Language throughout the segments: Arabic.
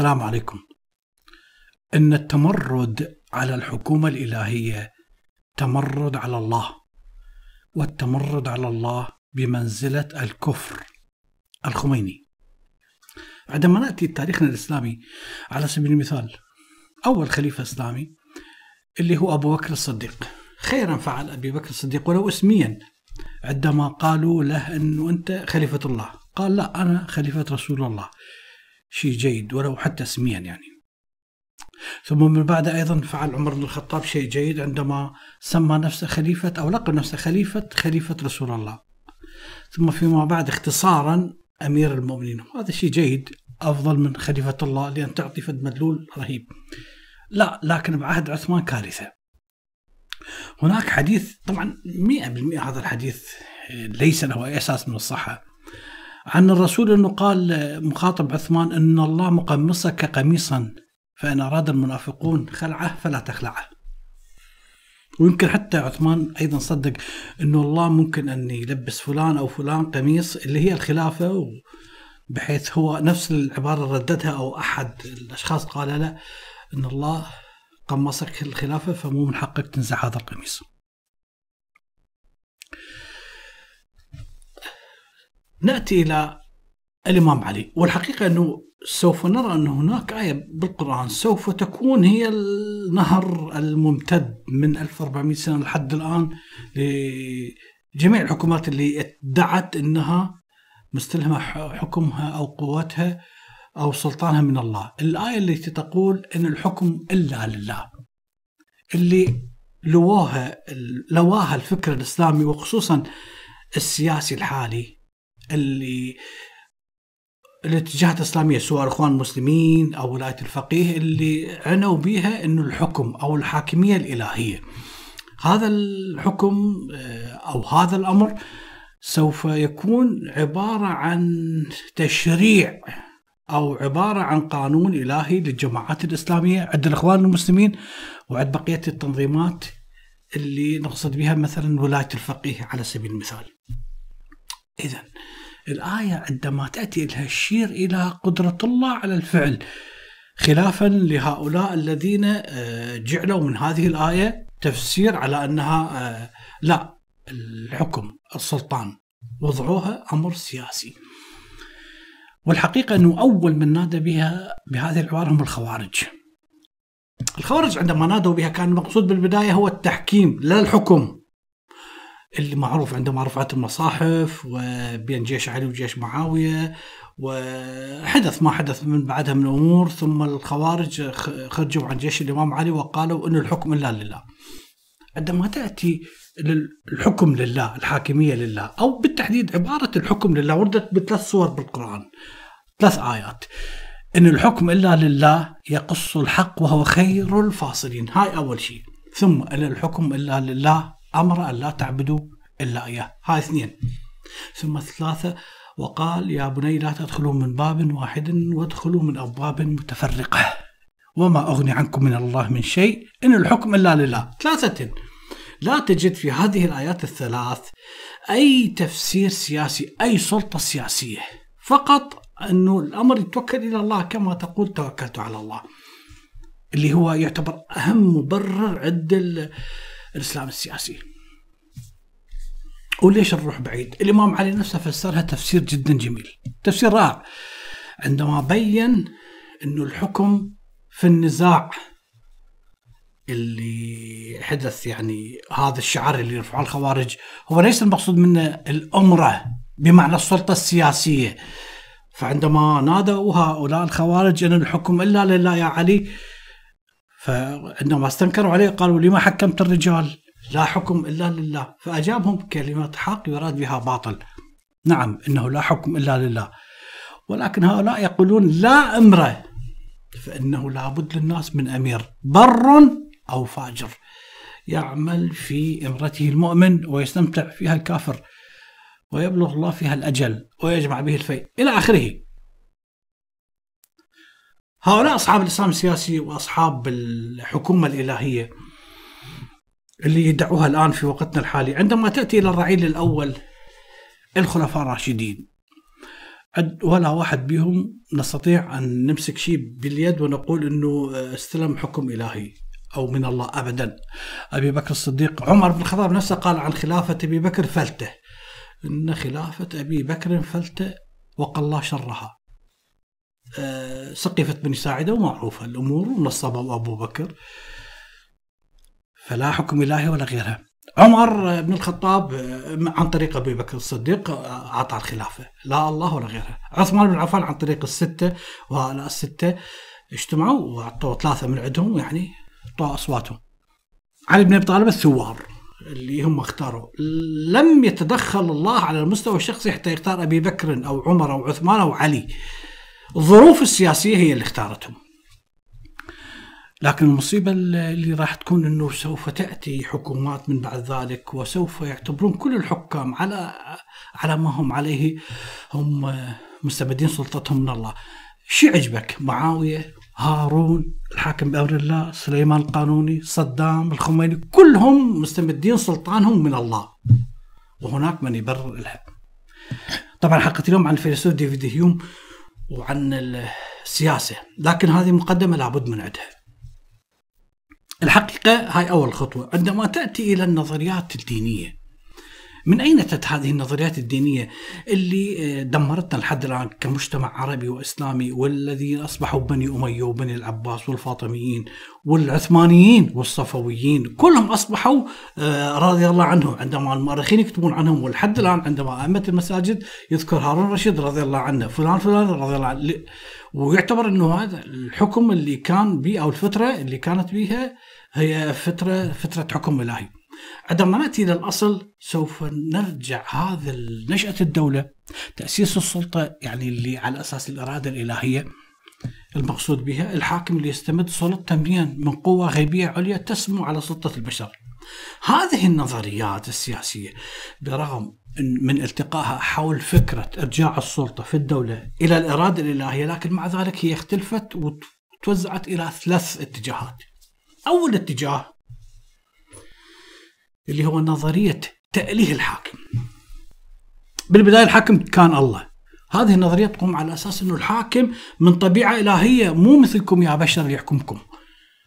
السلام عليكم. إن التمرد على الحكومة الإلهية تمرد على الله، والتمرد على الله بمنزلة الكفر. الخميني. عندما نأتي تاريخنا الإسلامي على سبيل المثال أول خليفة إسلامي اللي هو أبو بكر الصديق خيرا فعل أبي بكر الصديق ولو اسميا عندما قالوا له أنه أنت خليفة الله قال لا أنا خليفة رسول الله شيء جيد ولو حتى اسميا يعني. ثم من بعد أيضا فعل عمر بن الخطاب شيء جيد عندما سمى نفسه خليفة أو لقب نفسه خليفة خليفة رسول الله. ثم فيما بعد اختصارا أمير المؤمنين. هذا شيء جيد أفضل من خليفة الله لأن تعطي فد مدلول رهيب. لا لكن بعهد عثمان كارثة. هناك حديث طبعا 100% هذا الحديث ليس له أي أساس من الصحة. عن الرسول أنه قال مخاطب عثمان أن الله مقمصك قميصا فإن أراد المنافقون خلعه فلا تخلعه ويمكن حتى عثمان أيضا صدق أنه الله ممكن أن يلبس فلان أو فلان قميص اللي هي الخلافة بحيث هو نفس العبارة رددها أو أحد الأشخاص قال له أن الله قمصك الخلافة فمو من حقك تنزع هذا القميص. نأتي إلى الإمام علي والحقيقة أنه سوف نرى أن هناك آية بالقرآن سوف تكون هي النهر الممتد من 1400 سنة لحد الآن لجميع الحكومات اللي ادعت أنها مستلهمة حكمها أو قوتها أو سلطانها من الله. الآية التي تقول أن الحكم إلا لله اللي لواها لواها الفكر الإسلامي وخصوصا السياسي الحالي اللي الاتجاهات الإسلامية سواء الاخوان المسلمين أو ولاية الفقيه اللي عنوا بها إنه الحكم أو الحاكمية الإلهية. هذا الحكم آه، أو هذا الأمر سوف يكون عبارة عن تشريع أو عبارة عن قانون إلهي للجماعات الإسلامية عند الإخوان المسلمين وعند بقية التنظيمات اللي نقصد بها مثلا ولاية الفقيه على سبيل المثال. اذا الآية عندما تأتي لها تشير إلى قدرة الله على الفعل خلافا لهؤلاء الذين آه، جعلوا من هذه الآية تفسير على أنها آه، لا الحكم السلطان. وضعوها أمر سياسي. والحقيقة أنه أول من نادى بها بهذه العبارة هم الخوارج. الخوارج عندما نادوا بها كان المقصود بالبداية هو التحكيم لا الحكم. اللي معروف عندما رفعت المصاحف وبين جيش علي وجيش معاوية وحدث ما حدث من بعدها من أمور ثم الخوارج خرجوا عن جيش الإمام علي وقالوا أن الحكم إلا لله. عندما تأتي الحكم لله الحاكمية لله أو بالتحديد عبارة الحكم لله وردت بثلاث صور بالقرآن ثلاث آيات. إن الحكم إلا لله يقص الحق وهو خير الفاصلين. هاي أول شيء. ثم أن الحكم إلا لله أمر أن لا تعبدوا إلا إياه. هاي اثنين. ثم ثلاثة وقال يا بني لا تدخلوا من باب واحد وادخلوا من أبواب متفرقة. وما أغني عنكم من الله من شيء إن الحكم إلا لله. ثلاثة. لا تجد في هذه الآيات الثلاث أي تفسير سياسي أي سلطة سياسية. فقط أنه الأمر يتوكل إلى الله كما تقول توكلت على الله. اللي هو يعتبر أهم مبرر عند الإسلام السياسي. وليش نروح بعيد؟ الإمام علي نفسه فسرها تفسير جدا جميل. تفسير رائع. عندما بين أنه الحكم في النزاع اللي حدث يعني هذا الشعار اللي يرفعه الخوارج هو ليس المقصود منه الأمرة بمعنى السلطة السياسية. فعندما نادوا هؤلاء الخوارج أن الحكم إلا لله يا علي فعندما استنكروا عليه قالوا لما حكمت الرجال؟ لا حكم إلا لله. فأجابهم بكلمة حق يراد بها باطل. نعم إنه لا حكم إلا لله. ولكن هؤلاء يقولون لا أمره فإنه لابد للناس من أمير بر أو فاجر يعمل في إمرته المؤمن ويستمتع فيها الكافر ويبلغ الله فيها الأجل ويجمع به الفيء. إلى آخره. هؤلاء أصحاب الإسلام السياسي وأصحاب الحكومة الإلهية اللي يدعوها الآن في وقتنا الحالي عندما تأتي إلى الرعيل الأول الخلفاء الراشدين ولا واحد بهم نستطيع أن نمسك شيء باليد ونقول إنه استلم حكم إلهي أو من الله ابدا. أبي بكر الصديق عمر بن الخطاب نفسه قال عن خلافة أبي بكر فلته. إن خلافة أبي بكر فلته وقى الله شرها. أه سقيفه بني ساعدة ومعروفة الأمور ونصبها أبو بكر. فلا حكم إلهي ولا غيرها. عمر بن الخطاب عن طريق أبي بكر الصديق أعطى الخلافه لا الله ولا غيره. عثمان بن عفان عن طريق الستة وهؤلاء الستة اجتمعوا واعطوا ثلاثة من عندهم يعني اعطوا أصواتهم. علي بن أبي طالب الثوار اللي هم اختاروا. لم يتدخل الله على المستوى الشخصي حتى يختار أبي بكر أو عمر أو عثمان أو علي. الظروف السياسية هي اللي اختارتهم. لكن المصيبة اللي راح تكون أنه سوف تأتي حكومات من بعد ذلك وسوف يعتبرون كل الحكام على على ما هم عليه هم مستمدين سلطتهم من الله. شو عجبك معاوية هارون الحاكم بأمر الله سليمان القانوني صدام الخميني كلهم مستمدين سلطانهم من الله. وهناك من يبرر لها. طبعا حلقة اليوم عن الفيلسوف ديفيد هيوم. وعن السياسة لكن هذه مقدمة لابد من عندها. الحقيقة هاي أول خطوة. عندما تأتي إلى النظريات الدينية من أين أتت هذه النظريات الدينية اللي دمرتنا لحد الآن كمجتمع عربي وإسلامي والذين أصبحوا بني أمية وبني العباس والفاطميين والعثمانيين والصفويين؟ كلهم أصبحوا رضي الله عنهم. عندما المؤرخين يكتبون عنهم ولحد الآن عندما أئمة المساجد يذكر هارون الرشيد رضي الله عنه فلان فلان رضي الله عنه ويعتبر أنه هذا الحكم اللي كان به أو الفترة اللي كانت بها هي فترة فترة حكم إلهي. عندما نأتي إلى الأصل سوف نرجع هذا نشأة الدولة تأسيس السلطة يعني اللي على أساس الإرادة الإلهية المقصود بها الحاكم اللي يستمد سلطه من قوة غيبية عليا تسمو على سلطة البشر. هذه النظريات السياسية برغم من التقائها حول فكرة إرجاع السلطة في الدولة إلى الإرادة الإلهية لكن مع ذلك هي اختلفت وتوزعت إلى ثلاث اتجاهات. أول اتجاه اللي هو نظرية تأليه الحاكم. بالبداية الحاكم كان الله. هذه النظرية تقوم على أساس أنه الحاكم من طبيعة إلهية مو مثلكم يا بشر يحكمكم.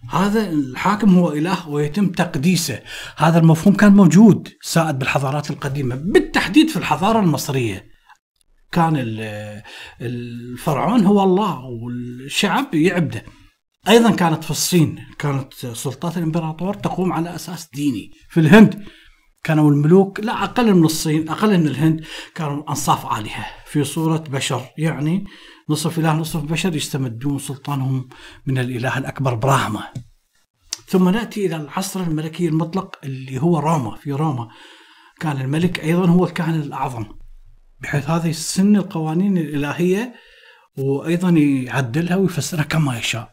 هذا الحاكم هو إله ويتم تقديسه. هذا المفهوم كان موجود سائد بالحضارات القديمة. بالتحديد في الحضارة المصرية. كان الفرعون هو الله والشعب يعبده. أيضا كانت في الصين كانت سلطات الإمبراطور تقوم على أساس ديني. في الهند كانوا الملوك لا أقل من الصين أقل من الهند كانوا أنصاف آلهة في صورة بشر. يعني نصف إله نصف بشر يستمدون سلطانهم من الإله الأكبر براهما ثم نأتي إلى العصر الملكي المطلق اللي هو روما. في روما كان الملك أيضا هو الكاهن الأعظم. بحيث هذا يسن القوانين الإلهية وأيضا يعدلها ويفسرها كما يشاء.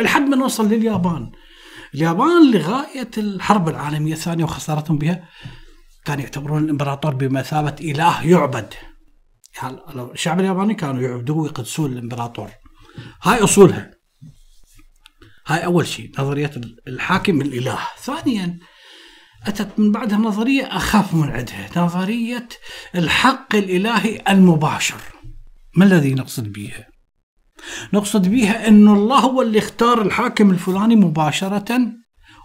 لحد ما نوصل لليابان. اليابان لغاية الحرب العالمية الثانية وخسارتهم بها كانوا يعتبرون الإمبراطور بمثابة إله يعبد. يعني الشعب الياباني كانوا يعبدوه ويقدسون الإمبراطور. هاي أصولها. هاي أول شيء نظرية الحاكم الإله. ثانيا أتت من بعدها نظرية أخف من عندها نظرية الحق الإلهي المباشر. ما الذي نقصد بها؟ نقصد بها أن الله هو اللي اختار الحاكم الفلاني مباشرة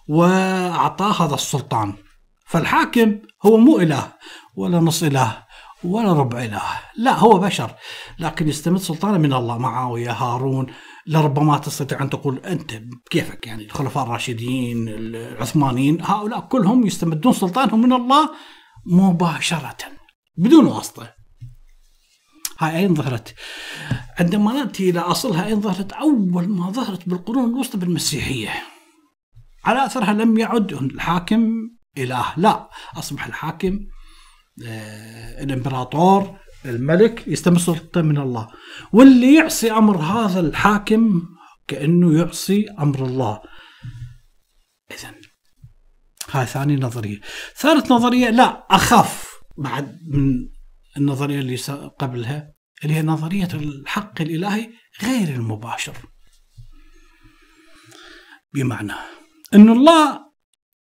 وأعطاه هذا السلطان. فالحاكم هو مو إله ولا نص إله ولا ربع إله. لا هو بشر لكن يستمد سلطانه من الله. معاوية هارون لربما تستطيع أن تقول أنت كيفك؟ يعني الخلفاء الراشدين العثمانيين هؤلاء كلهم يستمدون سلطانهم من الله مباشرة بدون واسطة. هاي أين ظهرت. عندما نأتي إلى أصلها أين ظهرت أول ما ظهرت بالقرون الوسطى بالمسيحية. على أثرها لم يعد الحاكم إله لا. أصبح الحاكم آه الإمبراطور الملك يستمر سلطة من الله. واللي يعصي أمر هذا الحاكم كأنه يعصي أمر الله. إذا هاي ثاني نظرية. ثالث نظرية لا أخف بعد من النظرية اللي قبلها. اللي هي نظرية الحق الإلهي غير المباشر. بمعنى إن الله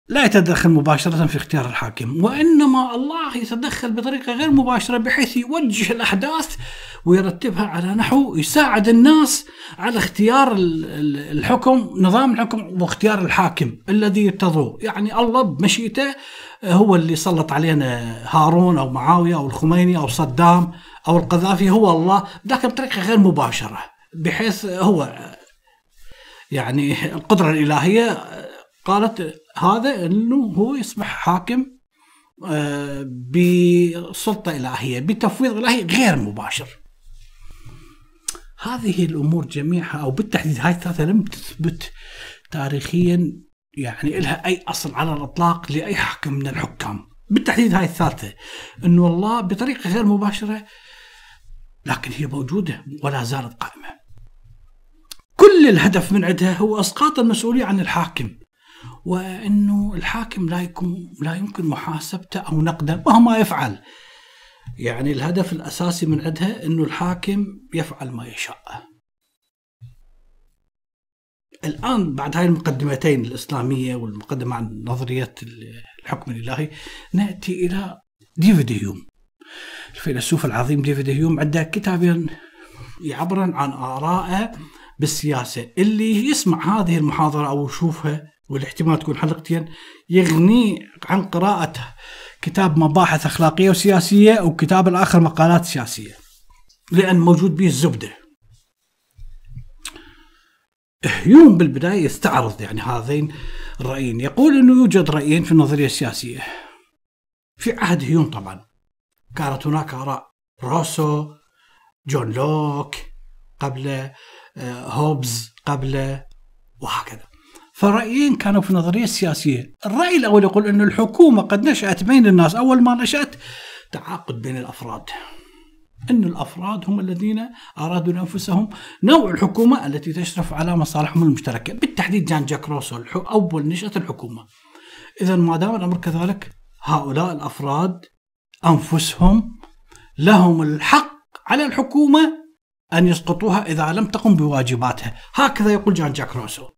لا يتدخل مباشرة في اختيار الحاكم وإنما الله يتدخل بطريقة غير مباشرة بحيث يوجه الأحداث ويرتبها على نحو يساعد الناس على اختيار الحكم نظام الحكم واختيار الحاكم الذي يرتضوه. يعني الله بمشيئته هو اللي سلط علينا هارون أو معاوية أو الخميني أو صدام أو القذافي هو الله لكن بطريقة غير مباشرة بحيث هو يعني القدرة الإلهية قالت هذا إنه هو يصبح حاكم آه، بسلطة إلهية بتفويض إلهي غير مباشر. هذه الأمور جميعها أو بالتحديد هاي الثلاثة لم تثبت تاريخيا يعني لها أي أصل على الإطلاق لأي حاكم من الحكام. بالتحديد هاي الثالثة إنه الله بطريقة غير مباشرة لكن هي موجودة ولا زالت قائمة. كل الهدف من عندها هو إسقاط المسؤولية عن الحاكم وإنه الحاكم لا يكون لا يمكن محاسبته أو نقده مهما يفعل. يعني الهدف الأساسي من عندها إنه الحاكم يفعل ما يشاء. الآن بعد هاي المقدمتين الإسلامية والمقدمة عن نظرية الحكم الإلهي نأتي إلى ديفيد هيوم. الفيلسوف العظيم ديفيد هيوم عنده كتابين يعبرن عن آرائه بالسياسة اللي يسمع هذه المحاضرة أو يشوفها والاحتمال تكون حلقتين يغني عن قراءة كتاب مباحث أخلاقية وسياسية وكتاب الآخر مقالات سياسية لأن موجود به الزبدة هيوم بالبداية يستعرض يعني هذين الرأيين. يقول أنه يوجد رأيين في النظرية السياسية. في عهد هيوم طبعا. كانت هناك آراء. روسو جون لوك قبل آه، هوبز قبل وهكذا. فرأيين كانوا في النظرية السياسية. الرأي الأول يقول أن الحكومة قد نشأت بين الناس. أول ما نشأت تعاقد بين الأفراد. أن الأفراد هم الذين أرادوا لأنفسهم نوع الحكومة التي تشرف على مصالحهم المشتركة. بالتحديد جان جاك روسو أول نشأة الحكومة. إذا ما دام الأمر كذلك هؤلاء الأفراد أنفسهم لهم الحق على الحكومة أن يسقطوها إذا لم تقم بواجباتها. هكذا يقول جان جاك روسو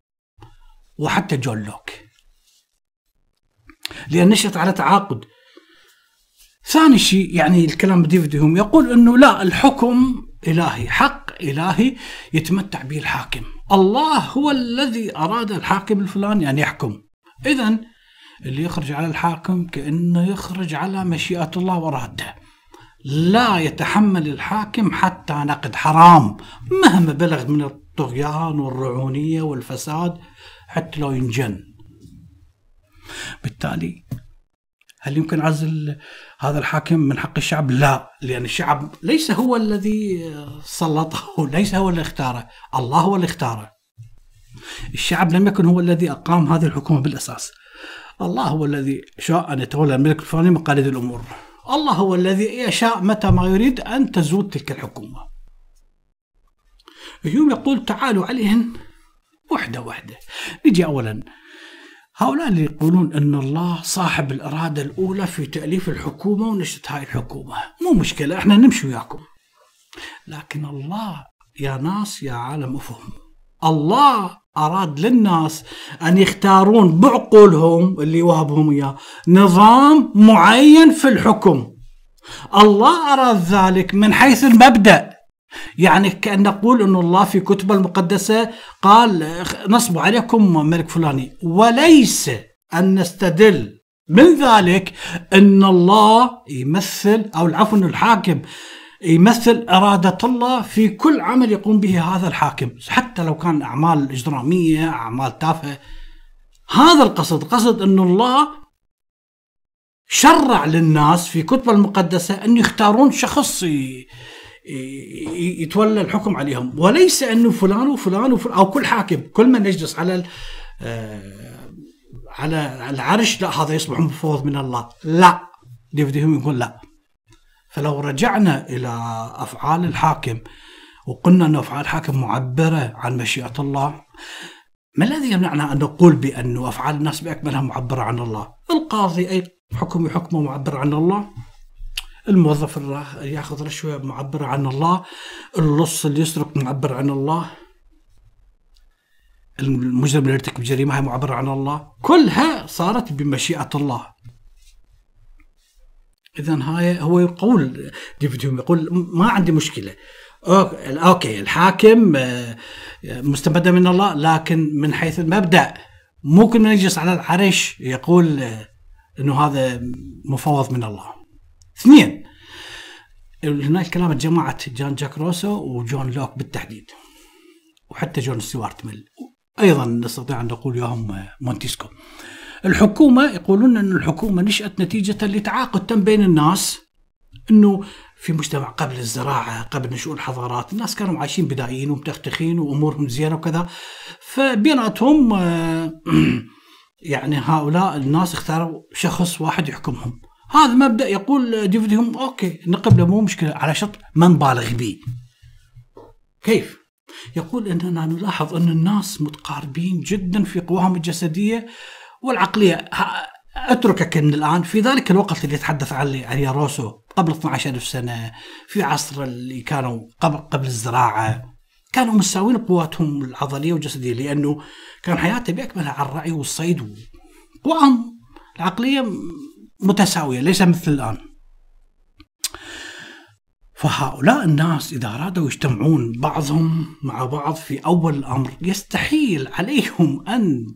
وحتى جون لوك. لأن نشأت على تعاقد ثاني شيء يعني الكلام ديفيد هيوم يقول أنه لا الحكم إلهي حق إلهي يتمتع به الحاكم. الله هو الذي أراد الحاكم الفلاني أن يحكم. إذا اللي يخرج على الحاكم كأنه يخرج على مشيئة الله وإرادته لا يتحمل الحاكم حتى نقد حرام. مهما بلغ من الطغيان والرعونية والفساد حتى لو ينجن. بالتالي هل يمكن عزل هذا الحاكم من حق الشعب؟ لا، لأن الشعب ليس هو الذي سلطه، ليس هو اللي اختاره، الله هو اللي اختاره. الشعب لم يكن هو الذي أقام هذه الحكومة بالأساس. الله هو الذي شاء أن يتولى الملك الفلاني مقاليد الأمور. الله هو الذي يشاء متى ما يريد أن تزول تلك الحكومة. هيوم يقول تعالوا عليهن وحدة وحدة نجي أولا هؤلاء اللي يقولون أن الله صاحب الإرادة الأولى في تأليف الحكومة ونشأة هاي الحكومة. مو مشكلة إحنا نمشي وياكم. لكن الله يا ناس يا عالم أفهم. الله أراد للناس أن يختارون بعقولهم اللي وهبهم إياه. نظام معين في الحكم. الله أراد ذلك من حيث المبدأ. يعني كأن نقول أن الله في كتبه المقدسة قال نصب عليكم ملك فلاني. وليس أن نستدل من ذلك أن الله يمثل أو العفو أن الحاكم يمثل إرادة الله في كل عمل يقوم به هذا الحاكم. حتى لو كان أعمال إجرامية أعمال تافهة. هذا القصد قصد أن الله شرع للناس في كتبه المقدسة أن يختارون شخص يتولى الحكم عليهم. وليس انه فلان وفلان وفلان أو كل حاكم كل من يجلس على آه، على العرش لا هذا يصبح مفوض من الله. لا. ديفيد يقول لا. فلو رجعنا إلى أفعال الحاكم وقلنا أن أفعال الحاكم معبرة عن مشيئة الله ما الذي يمنعنا أن نقول بأن أفعال الناس بأكملها معبرة عن الله؟ القاضي أي حكم حكمه معبر عن الله؟ الموظف اللي ياخذ رشوة معبر عن الله اللص اللي يسرق معبر عن الله. المجرم اللي يرتكب جريمة هي معبرة عن الله. كلها صارت بمشيئة الله. اذا هاي هو يقول ديفيد هيوم يقول ما عندي مشكلة. OK الحاكم آه، مستمدة من الله لكن من حيث المبدأ مو كل من يجلس على العرش يقول آه، إنه هذا مفوض من الله. اثنين هناك كلام جماعة جان جاك روسو وجون لوك بالتحديد. وحتى جون ستيوارت ميل أيضا نستطيع أن نقول ياهم مونتيسكو. الحكومة يقولون إن الحكومة نشأت نتيجة لتعاقد تم بين الناس إنه في مجتمع قبل الزراعة قبل نشوء الحضارات الناس كانوا عايشين بدائيين ومتختخين وأمورهم زينة وكذا فبيناتهم يعني هؤلاء الناس اختاروا شخص واحد يحكمهم هذا مبدأ يقول ديفيد هيوم OK نقبله مو مشكلة على شرط ما نبالغ به. كيف؟ يقول اننا نلاحظ إن الناس متقاربين جدا في قواهم الجسدية والعقلية. أتركك من الآن في ذلك الوقت اللي يتحدث عليه روسو قبل 12000 سنة في عصر اللي كانوا قبل قبل الزراعة. كانوا مساوين قواتهم العضلية والجسدية لأنه كان حياته بأكملها على الرعي والصيد وقواهم العقلية متساوية ليس مثل الآن. فهؤلاء الناس إذا أرادوا يجتمعون بعضهم مع بعض في أول الأمر يستحيل عليهم أن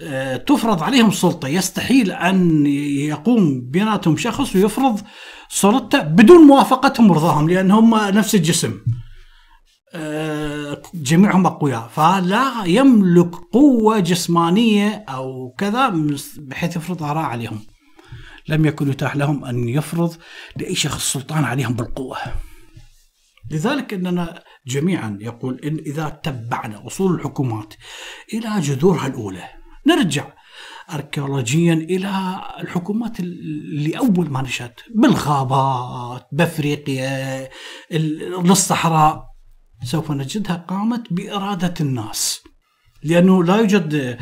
آه، تفرض عليهم سلطة يستحيل أن يقوم بيناتهم شخص ويفرض سلطته بدون موافقتهم ورضاهم لأن هم نفس الجسم. آه، جميعهم أقوياء. فلا يملك قوة جسمانية أو كذا بحيث يفرض آراء عليهم. لم يكن يتاح لهم أن يفرض لأي شخص سلطان عليهم بالقوة. لذلك أننا جميعا يقول إن إذا تبعنا أصول الحكومات إلى جذورها الأولى نرجع اركيولوجيا إلى الحكومات اللي أول ما نشأت بالغابات بأفريقيا للصحراء. سوف نجدها قامت بإرادة الناس. لأنه لا يوجد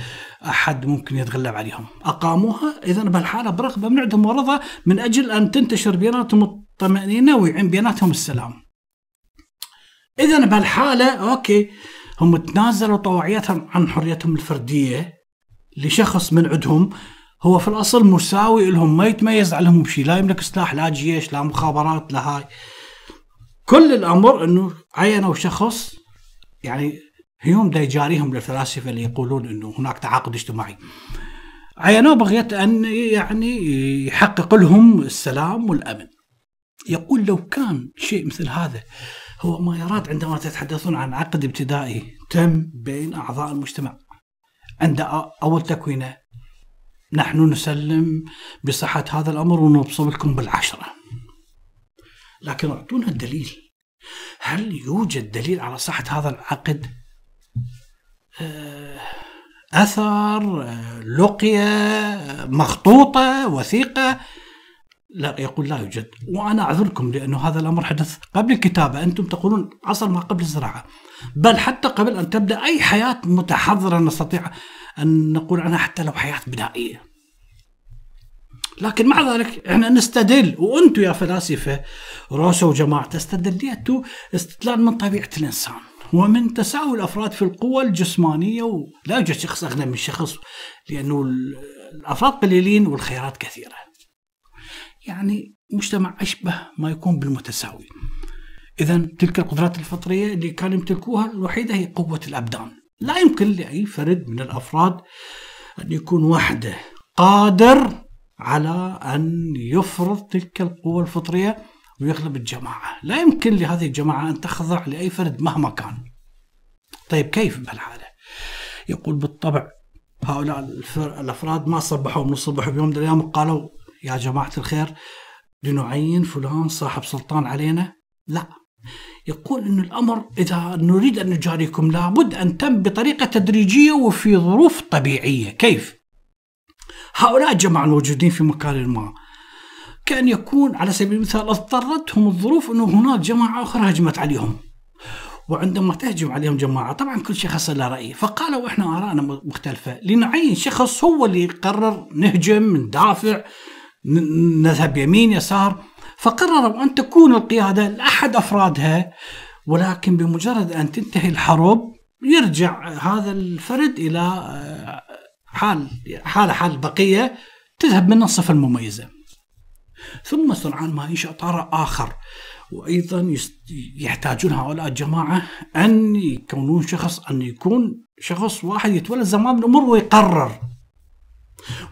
أحد ممكن يتغلب عليهم. أقاموها اذا بهالحالة برغبه من عندهم ورضا من أجل أن تنتشر بيناتهم الطمأنينة ويعين بيناتهم السلام. اذا بهالحالة أوكي هم تنازلوا طوعيتهم عن حريتهم الفردية لشخص من عندهم. هو في الأصل مساوي لهم ما يتميز عليهم بشيء لا يملك سلاح لا جيش لا مخابرات لا هاي. كل الأمر إنه عينوا شخص يعني هيوم دا يجاريهم للفلاسفة اللي يقولون إنه هناك تعاقد اجتماعي. عينوه بغية أن يعني يحقق لهم السلام والأمن. يقول لو كان شيء مثل هذا هو ما يراد عندما تتحدثون عن عقد ابتدائي تم بين أعضاء المجتمع. عند أول تكوينة نحن نسلم بصحة هذا الأمر ونبصم لكم بالعشرة. لكن أعطونا الدليل. هل يوجد دليل على صحة هذا العقد؟ أثر آه، لقية مخطوطة وثيقة. لا يقول لا يوجد. وأنا أعذركم لأنه هذا الأمر حدث قبل الكتابة. أنتم تقولون عصر ما قبل الزراعة. بل حتى قبل أن تبدأ أي حياة متحضرة نستطيع أن نقول عنها حتى لو حياة بدائية. لكن مع ذلك إحنا نستدل وأنتم يا فلاسفة روسو وجماعته استدليتوا استدلال من طبيعة الإنسان. ومن تساوي الأفراد في القوى الجسمانية ولا يوجد شخص أغنى من شخص لأنه الأفراد قليلين والخيارات كثيرة. يعني مجتمع أشبه ما يكون بالمتساوي. اذا تلك القدرات الفطرية اللي كانوا يمتلكوها الوحيدة هي قوة الأبدان. لا يمكن لأي فرد من الأفراد أن يكون وحده قادر على أن يفرض تلك القوة الفطرية ويغلب الجماعة، لا يمكن لهذه الجماعة أن تخضع لأي فرد مهما كان. طيب كيف بهالحالة؟ يقول بالطبع هؤلاء الأفراد ما صبحوا من الصبح بيوم من الأيام قالوا يا جماعة الخير لنعين فلان صاحب سلطان علينا؟ لا يقول أن الأمر إذا نريد أن نجاريكم لابد أن تم بطريقة تدريجية وفي ظروف طبيعية كيف؟ هؤلاء الجماعة الموجودين في مكان ما كان يكون على سبيل المثال أضطرتهم الظروف أنه هناك جماعة أخرى هجمت عليهم. وعندما تهجم عليهم جماعة طبعا كل شخص له رأي. فقالوا إحنا آرائنا مختلفة. لنعين شخص هو اللي يقرر نهجم ندافع نذهب يمين يسار. فقرروا أن تكون القيادة لأحد أفرادها ولكن بمجرد أن تنتهي الحرب يرجع هذا الفرد إلى آه، حال حاله حال البقيه تذهب منه الصفه المميزة. ثم سرعان ما ينشا طارئ آخر وأيضا يحتاجون هؤلاء الجماعة أن يكونون شخص أن يكون شخص واحد يتولى زمام الأمور ويقرر.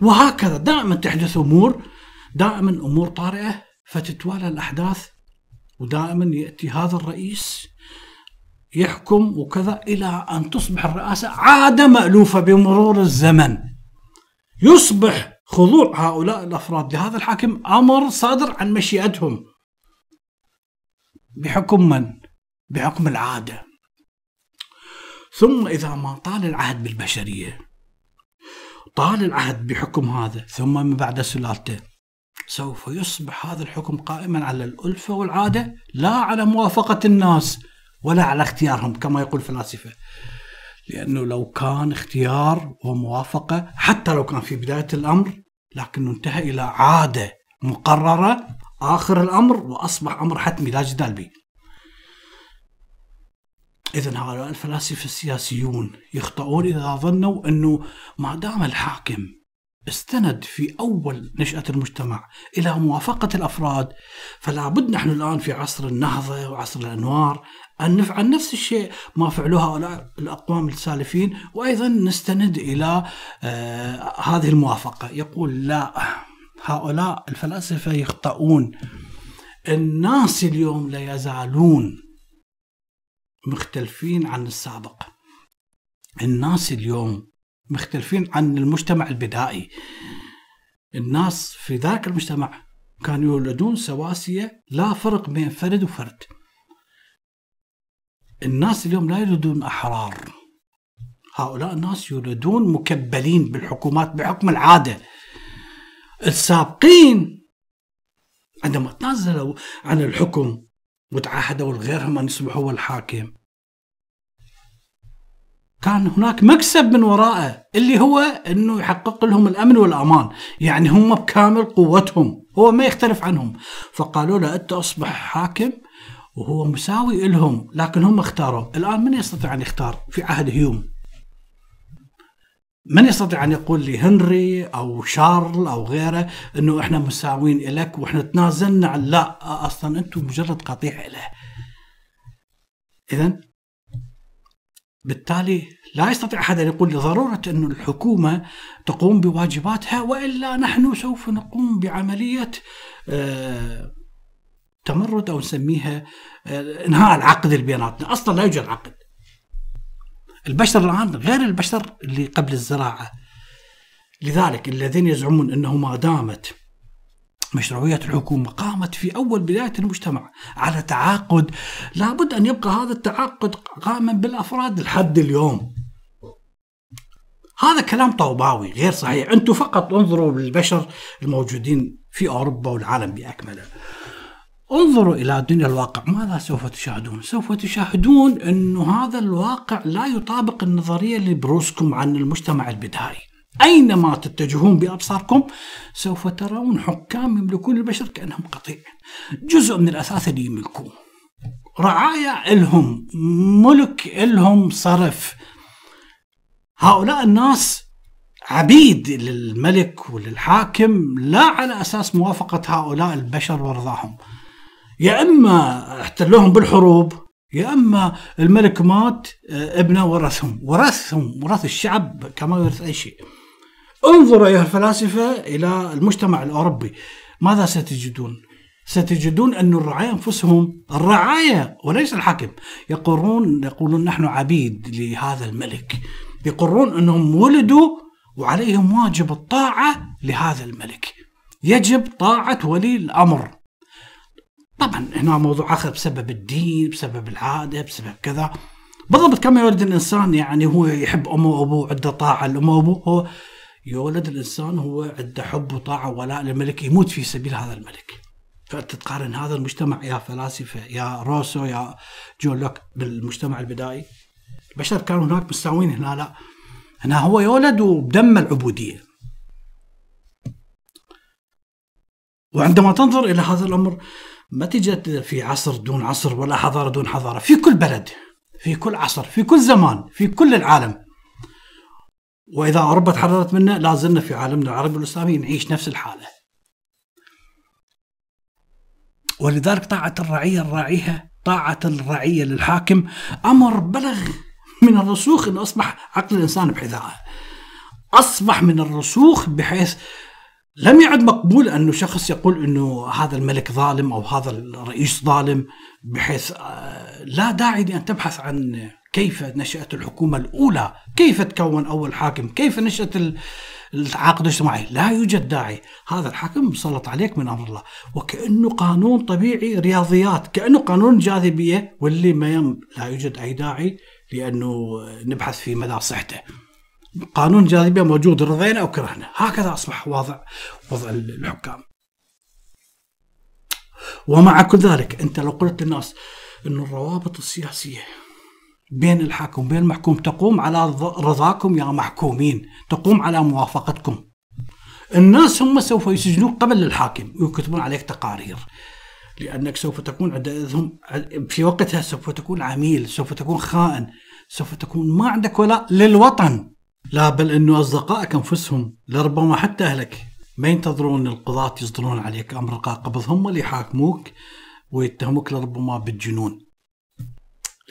وهكذا دائما تحدث أمور دائما أمور طارئة فتتوالى الأحداث ودائما يأتي هذا الرئيس يحكم وكذا إلى أن تصبح الرئاسة عادة مألوفة بمرور الزمن. يصبح خضوع هؤلاء الأفراد لهذا الحاكم أمر صادر عن مشيئتهم. بحكم من؟ بحكم العادة. ثم إذا ما طال العهد بالبشرية طال العهد بحكم هذا ثم من بعد سلالته سوف يصبح هذا الحكم قائما على الألفة والعادة لا على موافقة الناس ولا على اختيارهم كما يقول الفلاسفة لأنه لو كان اختيار وموافقة حتى لو كان في بداية الأمر لكنه انتهى إلى عادة مقررة آخر الأمر وأصبح أمر حتمي لا جدال به. إذا هؤلاء الفلاسفة السياسيون يخطئون إذا ظنوا أنه ما دام الحاكم استند في أول نشأة المجتمع إلى موافقة الأفراد فلا بد نحن الآن في عصر النهضة وعصر الأنوار نفعل نفس الشيء ما فعلوه هؤلاء الأقوام السالفين وأيضا نستند إلى آه هذه الموافقة. يقول لا هؤلاء الفلاسفة يخطئون. الناس اليوم لا يزالون مختلفين عن السابق. الناس اليوم مختلفين عن المجتمع البدائي. الناس في ذاك المجتمع كانوا يولدون سواسية لا فرق بين فرد وفرد. الناس اليوم لا يولدون أحرار. هؤلاء الناس يولدون مكبلين بالحكومات بحكم العادة. السابقين عندما تنازلوا عن الحكم وتعهدوا لغيرهم أن يصبحوا هو الحاكم كان هناك مكسب من وراءه اللي هو إنه يحقق لهم الأمن والأمان، يعني هم بكامل قوتهم، هو ما يختلف عنهم، فقالوا له أنت أصبح حاكم؟ وهو مساوي لهم، لكن هم اختاروا، الآن من يستطيع أن يختار في عهد هيوم؟ من يستطيع أن يقول لي هنري أو شارل أو غيره إنه إحنا مساوين لك وإحنا تنازلنا عن لا أصلا أنتم مجرد قطيع له. اذا بالتالي لا يستطيع أحد أن يقول لضرورة إنه الحكومة تقوم بواجباتها وإلا نحن سوف نقوم بعملية آه، تمرد أو نسميها آه، انهاء العقد اللي بيناتنا، أصلا لا يوجد عقد. البشر الآن غير البشر اللي قبل الزراعة. لذلك الذين يزعمون أنه ما دامت مشروعية الحكومة قامت في أول بداية المجتمع على تعاقد لابد أن يبقى هذا التعاقد قائما بالأفراد لحد اليوم هذا كلام طوباوي غير صحيح أنتم فقط انظروا للبشر الموجودين في أوروبا والعالم بأكمله انظروا إلى دنيا الواقع ماذا سوف تشاهدون؟ سوف تشاهدون أن هذا الواقع لا يطابق النظرية اللي بروسكم عن المجتمع البدائي. أينما تتجهون بأبصاركم سوف ترون حكام يملكون البشر كأنهم قطيع. جزء من الأثاث اللي يملكوه رعايا إلهم ملك إلهم صرف. هؤلاء الناس عبيد للملك وللحاكم لا على أساس موافقة هؤلاء البشر ورضاهم. يا إما احتلوهم بالحروب يا أما الملك مات ابنه ورثهم ورثهم ورث الشعب كما يورث أي شيء. انظروا أيها الفلاسفة إلى المجتمع الأوروبي. ماذا ستجدون؟ ستجدون أن الرعايا أنفسهم الرعايا وليس الحاكم يقرون يقولون نحن عبيد لهذا الملك. يقرون أنهم ولدوا وعليهم واجب الطاعة لهذا الملك. يجب طاعة ولي الأمر. طبعا هنا موضوع آخر بسبب الدين بسبب العادة بسبب كذا. بالضبط كما يولد الإنسان يعني هو يحب أمه وأبوه عنده طاعة لأمه وأبوه هو يولد الإنسان هو عنده حب وطاعة ولاء للملك يموت في سبيل هذا الملك. فأنت تقارن هذا المجتمع يا فلاسفة يا روسو يا جون لوك بالمجتمع البدائي. البشر كانوا هناك مستوين هنا لا. هنا هو يولد وبدم العبودية. وعندما تنظر إلى هذا الأمر ما تجد في عصر دون عصر ولا حضارة دون حضارة في كل بلد في كل عصر في كل زمان في كل العالم. وإذا أوروبا تحررت منه لا زلنا في عالمنا العربي والإسلامي نعيش نفس الحالة. ولذلك طاعة الرعية الراعيها طاعة الرعية للحاكم أمر بلغ من الرسوخ إنه أصبح عقل الإنسان بحذائه أصبح من الرسوخ بحيث لم يعد مقبول انه شخص يقول إنه هذا الملك ظالم أو هذا الرئيس ظالم بحيث آه، لا داعي لأن تبحث عن كيف نشأت الحكومة الأولى كيف تكون أول حاكم كيف نشأت العقد الاجتماعي. لا يوجد داعي. هذا الحاكم مسلط عليك من أمر الله. وكأنه قانون طبيعي رياضيات كأنه قانون جاذبية واللي ما يم لا يوجد أي داعي لأنه نبحث في مدى صحته. قانون جاذبية موجود رضينا أو كرهنا هكذا أصبح وضع وضع الحكام. ومع كل ذلك أنت لو قلت للناس أن الروابط السياسية بين الحاكم وبين المحكوم تقوم على رضاكم يا محكومين تقوم على موافقتكم. الناس هم سوف يسجنوك قبل الحاكم ويكتبون عليك تقارير. لأنك سوف تكون عندهم في وقتها سوف تكون عميل سوف تكون خائن سوف تكون ما عندك ولاء للوطن. لا بل أنه أصدقائك أنفسهم لربما حتى أهلك ما ينتظرون القضاة يصدرون عليك أمر قبض هم اللي يحاكموك ويتهموك لربما بالجنون.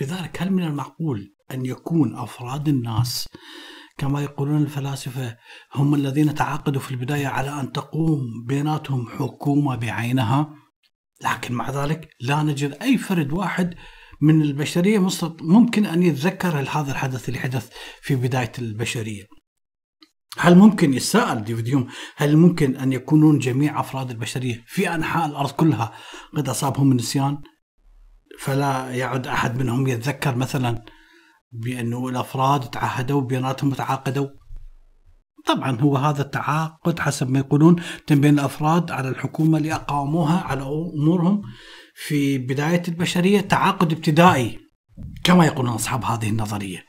لذلك هل من المعقول أن يكون أفراد الناس كما يقولون الفلاسفة هم الذين تعاقدوا في البداية على أن تقوم بيناتهم حكومة بعينها؟ لكن مع ذلك لا نجد أي فرد واحد من البشرية ممكن أن يتذكر هذا الحدث اللي حدث في بداية البشرية. هل ممكن يتساءل ديفيد هل ممكن أن يكونون جميع أفراد البشرية في أنحاء الأرض كلها قد أصابهم النسيان فلا يعد أحد منهم يتذكر مثلا بأنه الأفراد تعهدوا بيناتهم وتعاقدوا طبعا هو هذا التعاقد حسب ما يقولون بين الأفراد على الحكومة اللي أقاموها على أمورهم. في بداية البشرية تعاقد ابتدائي كما يقولون أصحاب هذه النظرية.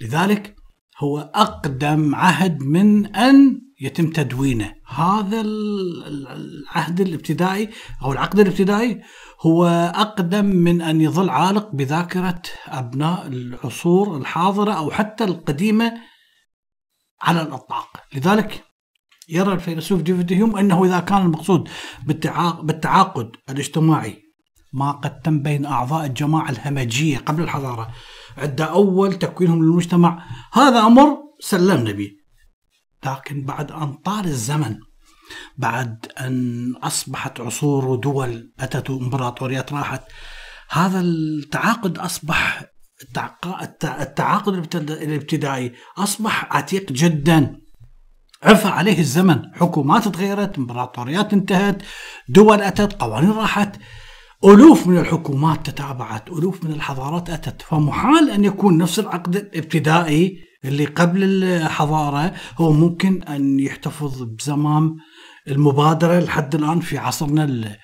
لذلك هو أقدم عهد من أن يتم تدوينه. هذا العهد الابتدائي أو العقد الابتدائي هو أقدم من أن يظل عالق بذاكرة أبناء العصور الحاضرة أو حتى القديمة على الإطلاق. لذلك يرى الفيلسوف ديفيد هيوم أنه إذا كان المقصود بالتعاقد الاجتماعي ما قد تم بين أعضاء الجماعة الهمجية قبل الحضارة. عند أول تكوينهم للمجتمع. هذا أمر سلمنا به لكن بعد أن طال الزمن بعد أن أصبحت عصور ودول أتت وإمبراطوريات راحت هذا التعاقد أصبح التعاقد الابتدائي أصبح عتيق جدا. عفى عليه الزمن. حكومات تغيرت إمبراطوريات انتهت دول أتت قوانين راحت. ألوف من الحكومات تتابعت ألوف من الحضارات أتت فمحال أن يكون نفس العقد الابتدائي اللي قبل الحضارة هو ممكن أن يحتفظ بزمام المبادرة لحد الآن في عصرنا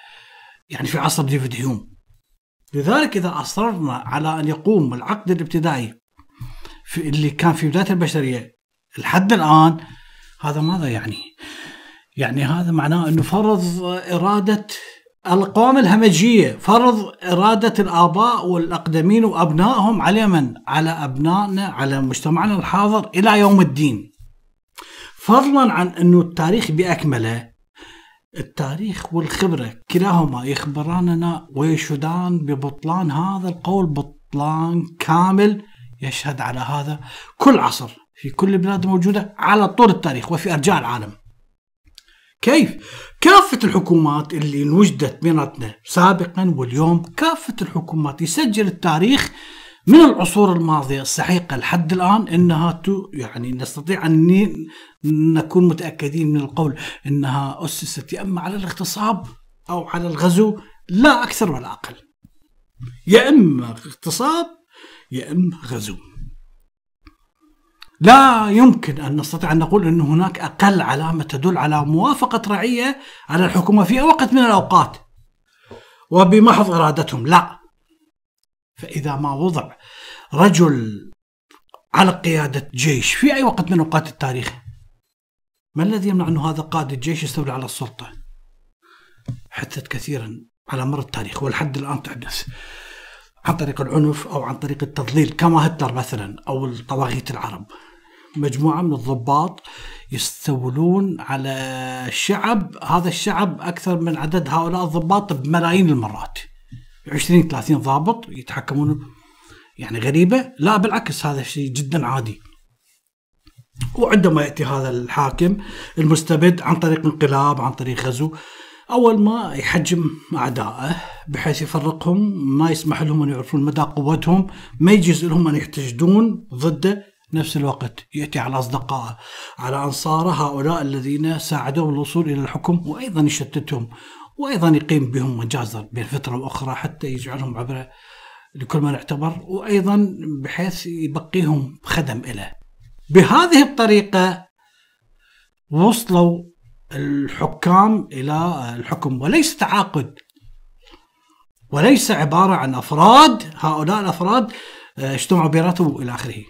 يعني في عصر ديفيد هيوم لذلك إذا أصررنا على أن يقوم العقد الابتدائي في اللي كان في بداية البشرية لحد الآن هذا ماذا يعني؟ يعني هذا معناه أنه فرض إرادة الأقوام الهمجية فرض إرادة الآباء والأقدمين وأبنائهم على من؟ على أبنائنا على مجتمعنا الحاضر إلى يوم الدين فضلا عن أنه التاريخ بأكمله التاريخ والخبرة كلاهما يخبراننا ويشهدان ببطلان هذا القول بطلان كامل يشهد على هذا كل عصر في كل البلاد موجودة على طول التاريخ وفي أرجاء العالم كيف؟ كافة الحكومات اللي وجدت بيناتنا سابقا واليوم كافة الحكومات يسجل التاريخ من العصور الماضية السحيقة لحد الآن أنها يعني نستطيع أن نكون متأكدين من القول أنها أسست يا إما على الاغتصاب أو على الغزو لا أكثر ولا أقل يا إما اغتصاب يا إما غزو لا يمكن أن نستطيع أن نقول أن هناك أقل علامة تدل على موافقة رعية على الحكومة في وقت من الأوقات. وبمحض إرادتهم لا. فإذا ما وضع رجل على قيادة جيش في أي وقت من أوقات التاريخ ما الذي يمنع أن هذا قائد الجيش يستولي على السلطة؟ حدثت كثيرا على مر التاريخ ولحد الآن تحدث عن طريق العنف أو عن طريق التضليل كما هتلر مثلا أو الطواغيت العرب. مجموعة من الضباط يستولون على شعب هذا الشعب أكثر من عدد هؤلاء الضباط بملايين المرات. 20 30 ضابط يتحكمون يعني غريبة. لا بالعكس هذا شيء جدا عادي. وعندما يأتي هذا الحاكم المستبد عن طريق انقلاب عن طريق غزو أول ما يحجم أعدائه بحيث يفرقهم ما يسمح لهم أن يعرفون مدى قوتهم ما يجوز لهم أن يحتشدون ضده. نفس الوقت يأتي على اصدقائه على انصاره هؤلاء الذين ساعدوه الوصول إلى الحكم وأيضا يشتتهم وأيضا يقيم بهم مجازر بين فترة وأخرى حتى يجعلهم عبره لكل من اعتبر وأيضا بحيث يبقيهم خدم له. بهذه الطريقة وصلوا الحكام إلى الحكم وليس تعاقد وليس عبارة عن أفراد هؤلاء الأفراد آه، اجتمعوا براتبوا إلى آخره.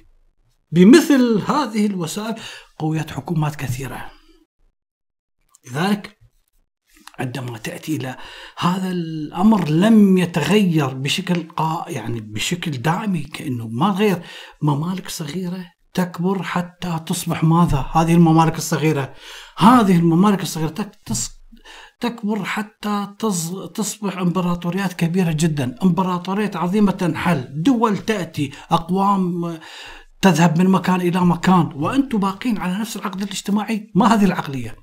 بمثل هذه الوسائل قويت حكومات كثيرة. لذلك عندما تأتي إلى هذا الأمر لم يتغير بشكل قا يعني بشكل دائمي كأنه ما غير ممالك صغيرة تكبر حتى تصبح ماذا؟ هذه الممالك الصغيرة هذه الممالك الصغيرة تكبر حتى تصبح إمبراطوريات كبيرة جدا، امبراطوريات عظيمة تنحل، دول تأتي، أقوام تذهب من مكان إلى مكان، وأنتم باقين على نفس العقد الاجتماعي، ما هذه العقلية.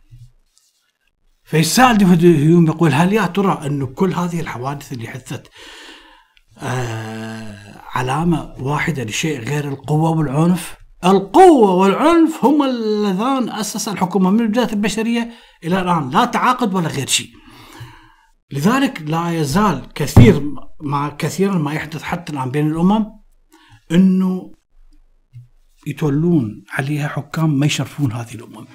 فيسأل هيوم يقول هل يا ترى أن كل هذه الحوادث اللي حدثت آه علامة واحدة لشيء غير القوة والعنف؟ القوة والعنف هم اللذان أسس الحكومة من بداية البشرية إلى الآن لا تعاقد ولا غير شيء. لذلك لا يزال كثير ما كثيرا ما يحدث حتى الآن بين الأمم أنه يتولون عليها حكام ما يشرفون هذه الأمم.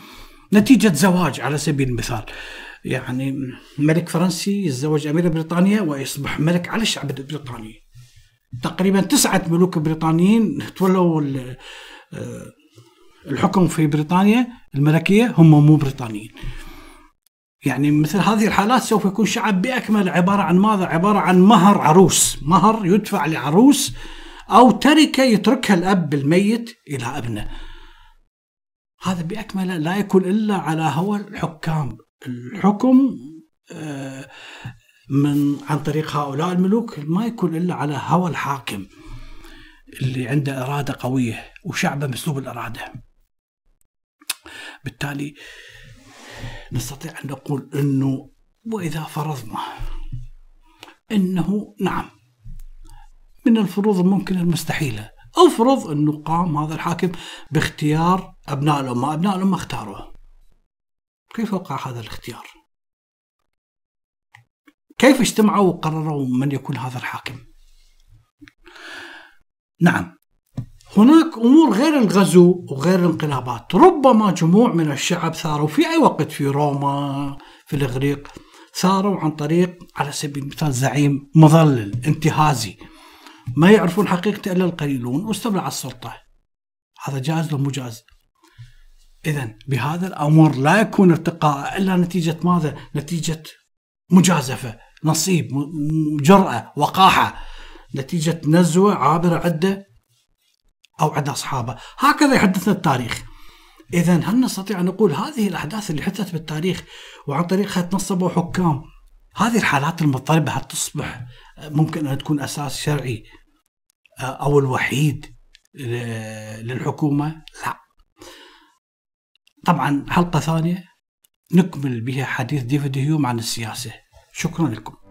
نتيجة زواج على سبيل المثال. يعني ملك فرنسي يتزوج أميرة بريطانية ويصبح ملك على الشعب البريطاني. تقريبا تسعة ملوك بريطانيين تولوا آه، الحكم في بريطانيا الملكية هم مو بريطانيين. يعني مثل هذه الحالات سوف يكون شعب بأكمل عبارة عن ماذا؟ عبارة عن مهر عروس. مهر يدفع لعروس أو تركة يتركها الأب الميت إلى أبنه. هذا بأكمله لا يكون إلا على هوى الحكام. الحكم آه، من عن طريق هؤلاء الملوك ما يكون إلا على هوى الحاكم اللي عنده إرادة قوية وشعبه مسلوب الإرادة. بالتالي نستطيع أن نقول أنه وإذا فرضنا أنه نعم. من الفروض الممكن المستحيلة افرض انه قام هذا الحاكم باختيار أبناء الأمة، أبناء الأمة اختاروه. كيف وقع هذا الاختيار؟ كيف اجتمعوا وقرروا من يكون هذا الحاكم؟ نعم هناك أمور غير الغزو وغير الانقلابات، ربما جموع من الشعب ثاروا في أي وقت في روما في الإغريق ثاروا عن طريق على سبيل المثال زعيم مضلل انتهازي ما يعرفون حقيقته إلا القليلون واستولى على السلطة هذا جائز ولا مو جائز؟ اذا بهذا الأمر لا يكون ارتقاء إلا نتيجة ماذا؟ نتيجة مجازفة، نصيب، جرأة، وقاحة، نتيجة نزوة عابرة عدة أو عند أصحابه، هكذا يحدثنا التاريخ. اذا هل نستطيع أن نقول هذه الأحداث اللي حدثت بالتاريخ وعن طريقها تنصبوا حكام هذه الحالات المضطربة هل تصبح ممكن أن تكون أساس شرعي آه، أو الوحيد للحكومة؟ لا. طبعا حلقة ثانية نكمل بها حديث ديفيد هيوم عن السياسة. شكرا لكم.